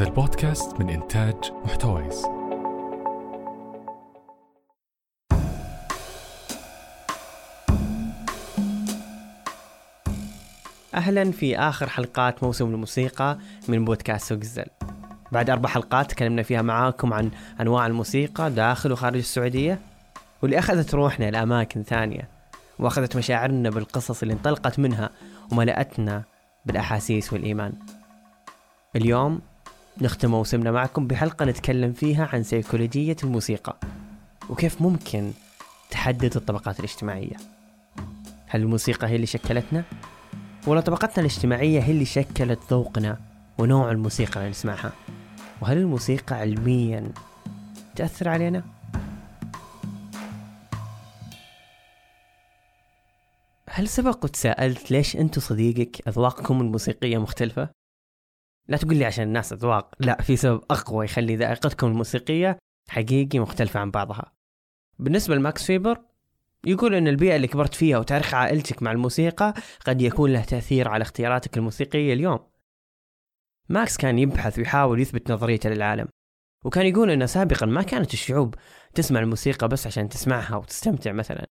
هذا البودكاست من إنتاج محتويس. أهلا في آخر حلقات موسم الموسيقى من بودكاست سوق الزل. بعد أربع حلقات تكلمنا فيها معاكم عن أنواع الموسيقى داخل وخارج السعودية واللي أخذت روحنا لأماكن ثانية وأخذت مشاعرنا بالقصص اللي انطلقت منها وملأتنا بالأحاسيس والإيمان. اليوم نختم موسمنا معكم بحلقة نتكلم فيها عن سيكولوجية الموسيقى وكيف ممكن تحدد الطبقات الاجتماعية هل الموسيقى هي اللي شكلتنا؟ ولا طبقتنا الاجتماعية هي اللي شكلت ذوقنا ونوع الموسيقى اللي نسمعها؟ وهل الموسيقى علميا تأثر علينا؟ هل سبق وتساءلت ليش انت وصديقك أذواقكم الموسيقية مختلفة؟ لا تقول لي عشان الناس أذواق، لا في سبب أقوى يخلي ذائقتكم الموسيقية حقيقي مختلفة عن بعضها. بالنسبة لماكس فيبر يقول إن البيئة اللي كبرت فيها وتاريخ عائلتك مع الموسيقى قد يكون له تأثير على اختياراتك الموسيقية اليوم. ماكس كان يبحث ويحاول يثبت نظريته للعالم. وكان يقول ان سابقا ما كانت الشعوب تسمع الموسيقى بس عشان تسمعها وتستمتع مثلا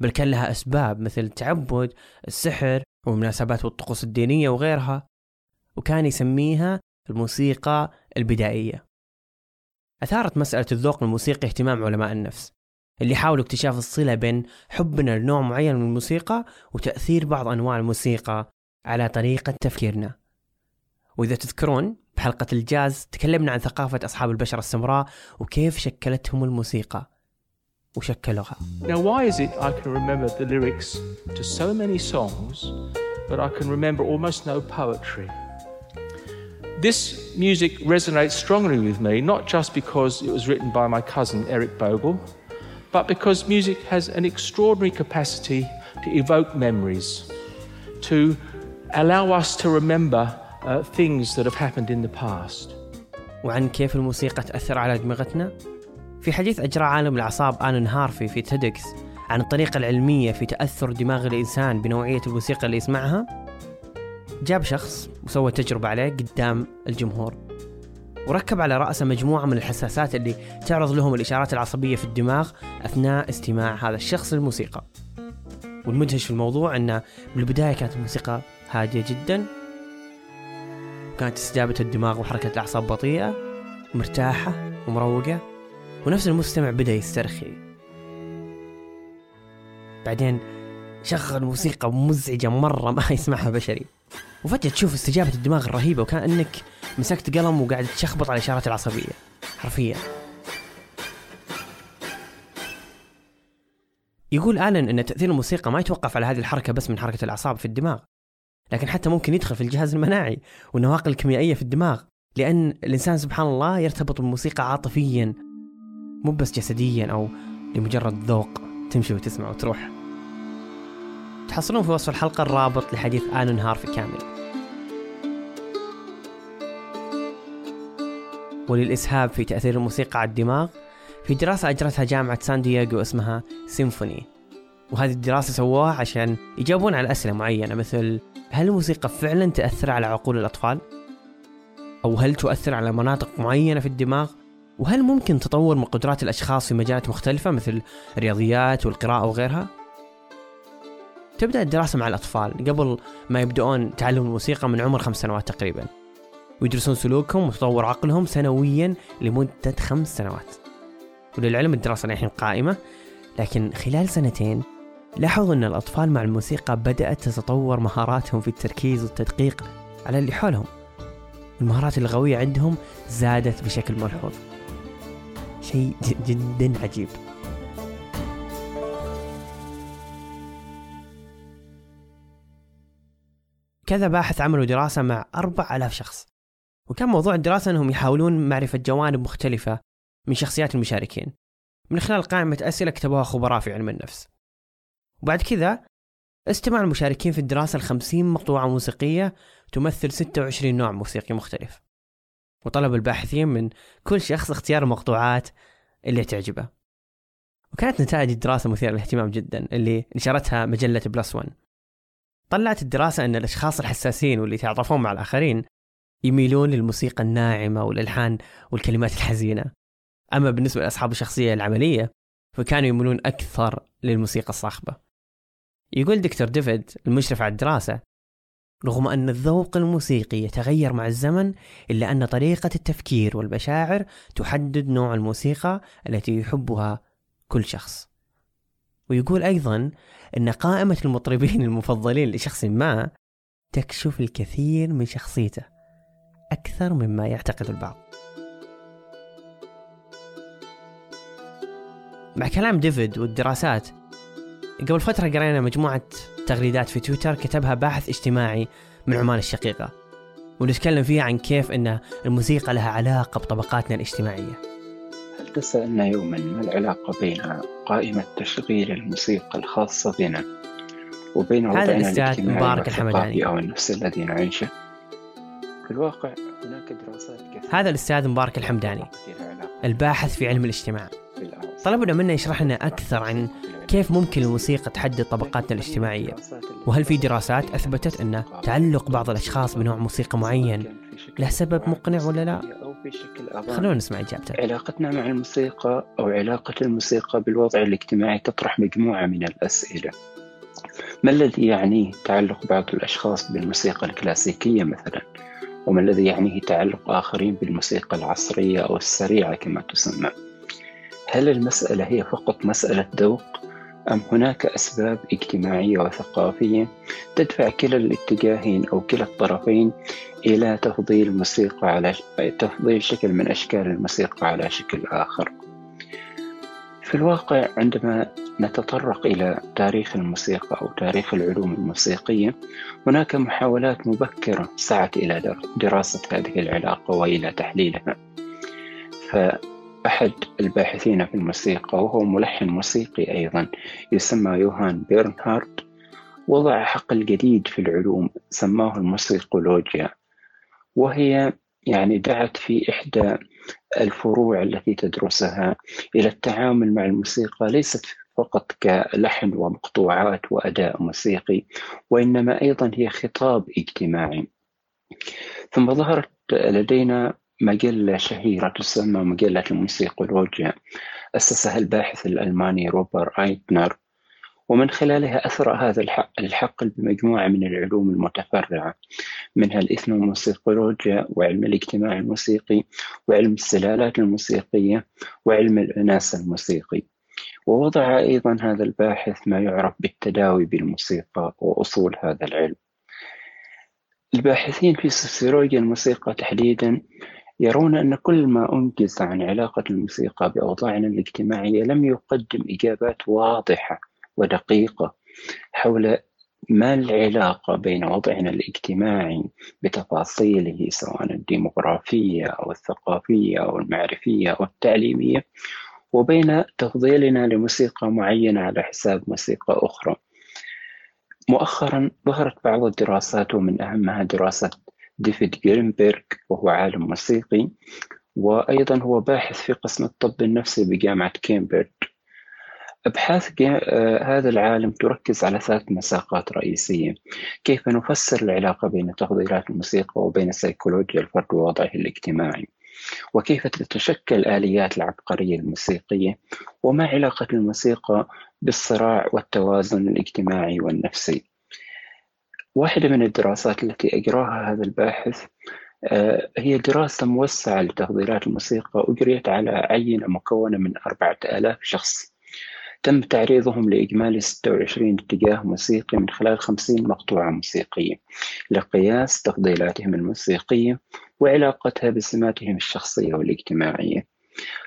بل كان لها أسباب مثل التعبد السحر والمناسبات والطقوس الدينية وغيرها وكان يسميها الموسيقى البدائية. أثارت مسألة الذوق الموسيقي اهتمام علماء النفس اللي حاولوا اكتشاف الصلة بين حبنا لنوع معين من الموسيقى وتأثير بعض أنواع الموسيقى على طريقة تفكيرنا. وإذا تذكرون بحلقة الجاز تكلمنا عن ثقافة أصحاب البشرة السمراء وكيف شكلتهم الموسيقى وشكلوها. Now, why is it I can remember the lyrics to so many songs, but I can remember almost no poetry? This music resonates strongly with me, not just because it was written by my cousin Eric Bogle, but because music has an extraordinary capacity to evoke memories, to allow us to remember uh, things that have happened in the past. وعن كيف الموسيقى تأثر على دماغتنا في حديث أجراه عالم الأعصاب آنون هارفي في تيدكس عن الطريقة العلمية في تأثر دماغ الإنسان بنوعية الموسيقى اللي يسمعها جاب شخص وسوى تجربة عليه قدام الجمهور وركب على رأسه مجموعة من الحساسات اللي تعرض لهم الإشارات العصبية في الدماغ أثناء استماع هذا الشخص للموسيقى. والمدهش في الموضوع أنه بالبداية كانت الموسيقى هادية جدا وكانت استجابة الدماغ وحركة الأعصاب بطيئة مرتاحة ومروقة ونفس المستمع بدأ يسترخي. بعدين شغل موسيقى مزعجة مرة ما يسمعها بشري. وفجأة تشوف استجابة الدماغ الرهيبة وكأنك مسكت قلم وقاعد تشخبط على الإشارات العصبية. حرفيا. يقول آلن أن تأثير الموسيقى ما يتوقف على هذه الحركة بس من حركة الأعصاب في الدماغ. لكن حتى ممكن يدخل في الجهاز المناعي والنواقل الكيميائية في الدماغ لأن الإنسان سبحان الله يرتبط بالموسيقى عاطفيا مو بس جسديا أو لمجرد ذوق تمشي وتسمع وتروح. تحصلون في وصف الحلقة الرابط لحديث آنون هارفي كامل. وللإسهاب في تأثير الموسيقى على الدماغ في دراسة أجرتها جامعة سان دييغو اسمها سيمفوني وهذه الدراسة سووها عشان يجاوبون على أسئلة معينة مثل هل الموسيقى فعلا تأثر على عقول الأطفال؟ أو هل تؤثر على مناطق معينة في الدماغ؟ وهل ممكن تطور من قدرات الأشخاص في مجالات مختلفة مثل الرياضيات والقراءة وغيرها؟ تبدأ الدراسة مع الأطفال قبل ما يبدأون تعلم الموسيقى من عمر خمس سنوات تقريبا ويدرسون سلوكهم وتطور عقلهم سنويا لمدة خمس سنوات. وللعلم الدراسة الحين قائمة لكن خلال سنتين لاحظوا أن الأطفال مع الموسيقى بدأت تتطور مهاراتهم في التركيز والتدقيق على اللي حولهم. والمهارات اللغوية عندهم زادت بشكل ملحوظ. شيء جدا عجيب. كذا باحث عملوا دراسة مع أربع ألاف شخص. وكان موضوع الدراسة أنهم يحاولون معرفة جوانب مختلفة من شخصيات المشاركين. من خلال قائمة أسئلة كتبوها خبراء في علم النفس. وبعد كذا استمع المشاركين في الدراسة لخمسين مقطوعة موسيقية تمثل 26 نوع موسيقي مختلف. وطلب الباحثين من كل شخص اختيار المقطوعات اللي تعجبه. وكانت نتائج الدراسة مثيرة للاهتمام جدا اللي نشرتها مجلة بلس ون. طلعت الدراسة أن الأشخاص الحساسين واللي يتعاطفون مع الآخرين يميلون للموسيقى الناعمة والألحان والكلمات الحزينة. أما بالنسبة لأصحاب الشخصية العملية فكانوا يميلون أكثر للموسيقى الصاخبة. يقول دكتور ديفيد المشرف على الدراسة رغم أن الذوق الموسيقي يتغير مع الزمن إلا أن طريقة التفكير والمشاعر تحدد نوع الموسيقى التي يحبها كل شخص. ويقول أيضا أن قائمة المطربين المفضلين لشخص ما تكشف الكثير من شخصيته. أكثر مما يعتقد البعض مع كلام ديفيد والدراسات قبل فترة قرينا مجموعة تغريدات في تويتر كتبها باحث اجتماعي من عمان الشقيقة ونتكلم فيها عن كيف أن الموسيقى لها علاقة بطبقاتنا الاجتماعية هل تسألنا يوما ما العلاقة بين قائمة تشغيل الموسيقى الخاصة بنا وبين هذا وضعنا الأستاذ الاجتماعي مبارك الحمداني. أو النفس الذي نعيشه؟ في الواقع هناك دراسات كثيرة. هذا الأستاذ مبارك الحمداني الباحث في علم الاجتماع. طلبنا منه يشرح لنا أكثر عن كيف ممكن الموسيقى تحدد طبقاتنا الاجتماعية؟ وهل في دراسات أثبتت أن تعلق بعض الأشخاص بنوع موسيقى معين له سبب مقنع ولا لا؟ خلونا نسمع إجابته. علاقتنا مع الموسيقى أو علاقة الموسيقى بالوضع الاجتماعي تطرح مجموعة من الأسئلة. ما الذي يعنيه تعلق بعض الأشخاص بالموسيقى الكلاسيكية مثلا؟ وما الذي يعنيه تعلق آخرين بالموسيقى العصرية أو السريعة كما تسمى؟ هل المسألة هي فقط مسألة ذوق أم هناك أسباب اجتماعية وثقافية تدفع كلا الاتجاهين أو كلا الطرفين إلى تفضيل الموسيقى على تفضيل شكل من أشكال الموسيقى على شكل آخر؟ في الواقع عندما نتطرق إلى تاريخ الموسيقى أو تاريخ العلوم الموسيقية. هناك محاولات مبكرة سعت إلى دراسة هذه العلاقة وإلى تحليلها. فأحد الباحثين في الموسيقى وهو ملحن موسيقي أيضا يسمى يوهان بيرنهارد وضع حقل جديد في العلوم سماه الموسيقولوجيا. وهي يعني دعت في إحدى الفروع التي تدرسها إلى التعامل مع الموسيقى ليست فقط كلحن ومقطوعات وأداء موسيقي وإنما أيضا هي خطاب اجتماعي. ثم ظهرت لدينا مجلة شهيرة تسمى مجلة الموسيقولوجيا أسسها الباحث الألماني روبر أيتنر ومن خلالها أثرى هذا الحقل بمجموعة من العلوم المتفرعة منها الإثنوموسيقولوجيا وعلم الاجتماع الموسيقي وعلم السلالات الموسيقية وعلم الإناث الموسيقي. ووضع أيضا هذا الباحث ما يعرف بالتداوي بالموسيقى وأصول هذا العلم. الباحثين في سوسيولوجيا الموسيقى تحديدا يرون أن كل ما أنجز عن علاقة الموسيقى بأوضاعنا الاجتماعية لم يقدم إجابات واضحة ودقيقة حول ما العلاقة بين وضعنا الاجتماعي بتفاصيله سواء الديموغرافية أو الثقافية أو المعرفية أو التعليمية وبين تفضيلنا لموسيقى معينة على حساب موسيقى أخرى. مؤخرا ظهرت بعض الدراسات ومن أهمها دراسة ديفيد جرينبرغ وهو عالم موسيقي وأيضا هو باحث في قسم الطب النفسي بجامعة كامبريدج أبحاث هذا العالم تركز على ثلاث مساقات رئيسية. كيف نفسر العلاقة بين تفضيلات الموسيقى وبين سيكولوجيا الفرد ووضعه الاجتماعي. وكيف تتشكل آليات العبقرية الموسيقية؟ وما علاقة الموسيقى بالصراع والتوازن الاجتماعي والنفسي؟ واحدة من الدراسات التي أجراها هذا الباحث هي دراسة موسعة لتفضيلات الموسيقى أجريت على عينة مكونة من أربعة آلاف شخص. تم تعريضهم لإجمالي 26 اتجاه موسيقي من خلال 50 مقطوعة موسيقية لقياس تفضيلاتهم الموسيقية وعلاقتها بسماتهم الشخصية والاجتماعية.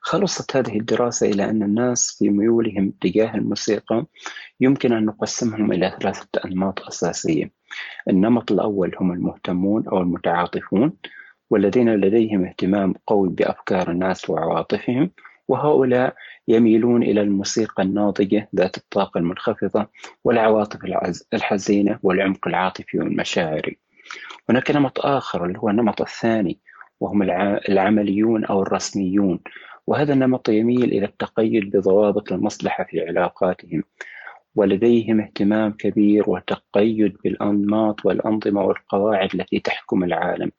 خلصت هذه الدراسة إلى أن الناس في ميولهم تجاه الموسيقى يمكن أن نقسمهم إلى ثلاثة أنماط أساسية. النمط الأول هم المهتمون أو المتعاطفون والذين لديهم اهتمام قوي بأفكار الناس وعواطفهم وهؤلاء يميلون إلى الموسيقى الناضجة ذات الطاقة المنخفضة والعواطف الحزينة والعمق العاطفي والمشاعري. هناك نمط آخر اللي هو النمط الثاني وهم العمليون أو الرسميون. وهذا النمط يميل إلى التقيد بضوابط المصلحة في علاقاتهم ولديهم اهتمام كبير وتقيد بالأنماط والأنظمة والقواعد التي تحكم العالم.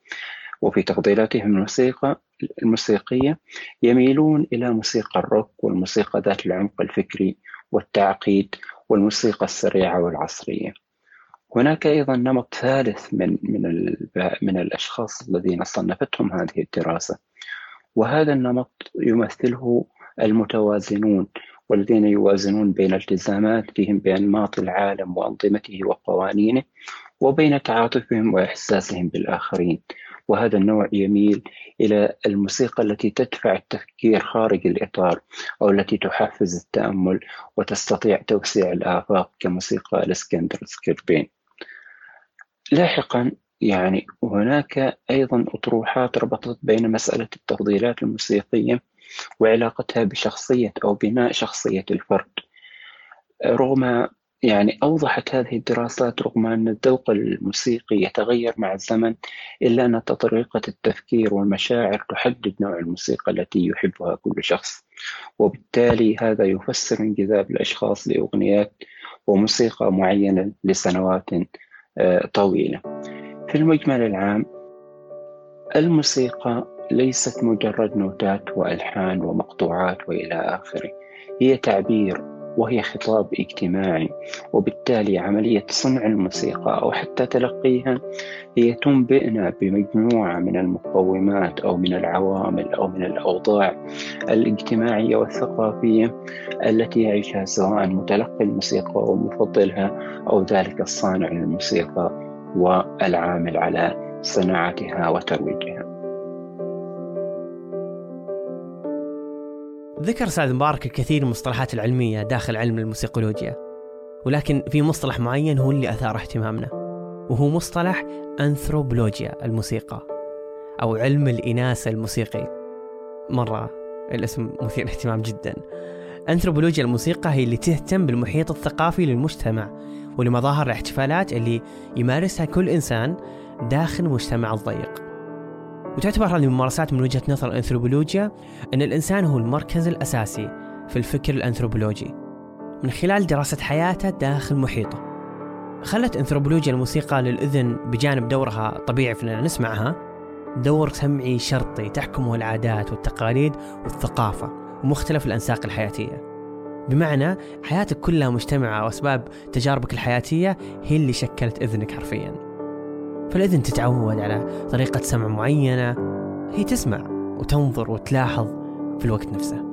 وفي تفضيلاتهم الموسيقى الموسيقية يميلون إلى موسيقى الروك والموسيقى ذات العمق الفكري والتعقيد والموسيقى السريعة والعصرية. هناك أيضا نمط ثالث من من من الأشخاص الذين صنفتهم هذه الدراسة. وهذا النمط يمثله المتوازنون والذين يوازنون بين التزاماتهم بأنماط العالم وأنظمته وقوانينه وبين تعاطفهم وإحساسهم بالآخرين. وهذا النوع يميل إلى الموسيقى التي تدفع التفكير خارج الإطار أو التي تحفز التأمل وتستطيع توسيع الآفاق كموسيقى الإسكندر سكربين لاحقا يعني هناك أيضا أطروحات ربطت بين مسألة التفضيلات الموسيقية وعلاقتها بشخصية أو بناء شخصية الفرد. رغم يعني أوضحت هذه الدراسات رغم أن الذوق الموسيقي يتغير مع الزمن إلا أن طريقة التفكير والمشاعر تحدد نوع الموسيقى التي يحبها كل شخص. وبالتالي هذا يفسر انجذاب الأشخاص لأغنيات وموسيقى معينة لسنوات طويلة. في المجمل العام الموسيقى ليست مجرد نوتات وألحان ومقطوعات وإلى آخره هي تعبير وهي خطاب اجتماعي وبالتالي عملية صنع الموسيقى أو حتى تلقيها هي تنبئنا بمجموعة من المقومات أو من العوامل أو من الأوضاع الاجتماعية والثقافية التي يعيشها سواء متلقي الموسيقى ومفضلها أو ذلك الصانع للموسيقى والعامل على صناعتها وترويجها. ذكر سعد مبارك الكثير من المصطلحات العلمية داخل علم الموسيقولوجيا ولكن في مصطلح معين هو اللي أثار اهتمامنا وهو مصطلح أنثروبولوجيا الموسيقى أو علم الإناثة الموسيقي. مرة الاسم مثير اهتمام جدا. أنثروبولوجيا الموسيقى هي اللي تهتم بالمحيط الثقافي للمجتمع ولمظاهر الاحتفالات اللي يمارسها كل إنسان داخل مجتمع الضيق. وتعتبر هذه الممارسات من وجهة نظر الأنثروبولوجيا أن الإنسان هو المركز الأساسي في الفكر الأنثروبولوجي من خلال دراسة حياته داخل محيطه. خلت أنثروبولوجيا الموسيقى للأذن بجانب دورها طبيعي في نسمعها دور سمعي شرطي تحكمه العادات والتقاليد والثقافة ومختلف الأنساق الحياتية. بمعنى حياتك كلها مجتمعة وأسباب تجاربك الحياتية هي اللي شكلت إذنك حرفياً. فالإذن تتعود على طريقة سمع معينة. هي تسمع وتنظر وتلاحظ في الوقت نفسه.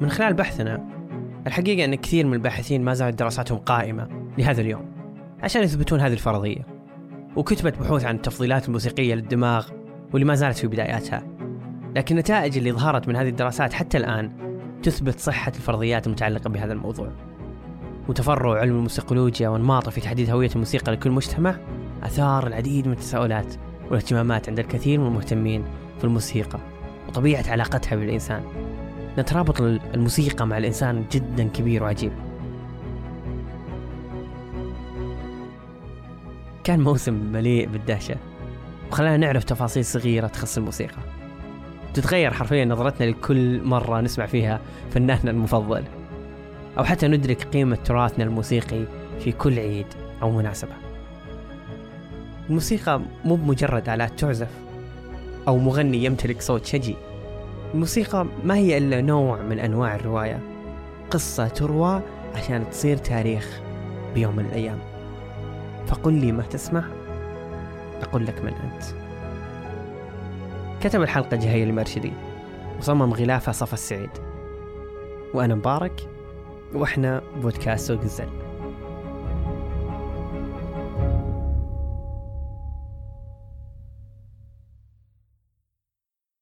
من خلال بحثنا الحقيقة أن كثير من الباحثين ما زالت دراساتهم قائمة لهذا اليوم عشان يثبتون هذه الفرضية. وكتبت بحوث عن التفضيلات الموسيقية للدماغ واللي ما زالت في بداياتها. لكن النتائج اللي ظهرت من هذه الدراسات حتى الآن تثبت صحة الفرضيات المتعلقة بهذا الموضوع. وتفرع علم الموسيقولوجيا وانماطه في تحديد هوية الموسيقى لكل مجتمع أثار العديد من التساؤلات والاهتمامات عند الكثير من المهتمين في الموسيقى وطبيعة علاقتها بالإنسان. نترابط الموسيقى مع الإنسان جدا كبير وعجيب. كان موسم مليء بالدهشة. وخلانا نعرف تفاصيل صغيرة تخص الموسيقى. تتغير حرفيا نظرتنا لكل مرة نسمع فيها فناننا المفضل. أو حتى ندرك قيمة تراثنا الموسيقي في كل عيد أو مناسبة. الموسيقى مو بمجرد آلات تعزف أو مغني يمتلك صوت شجي. الموسيقى ما هي إلا نوع من أنواع الرواية. قصة تروى عشان تصير تاريخ بيوم من الأيام. فقل لي ما تسمع. أقول لك من أنت. كتب الحلقة جهير المرشدي وصمم غلافها صفا السعيد. وأنا مبارك وإحنا بودكاست سوق الزل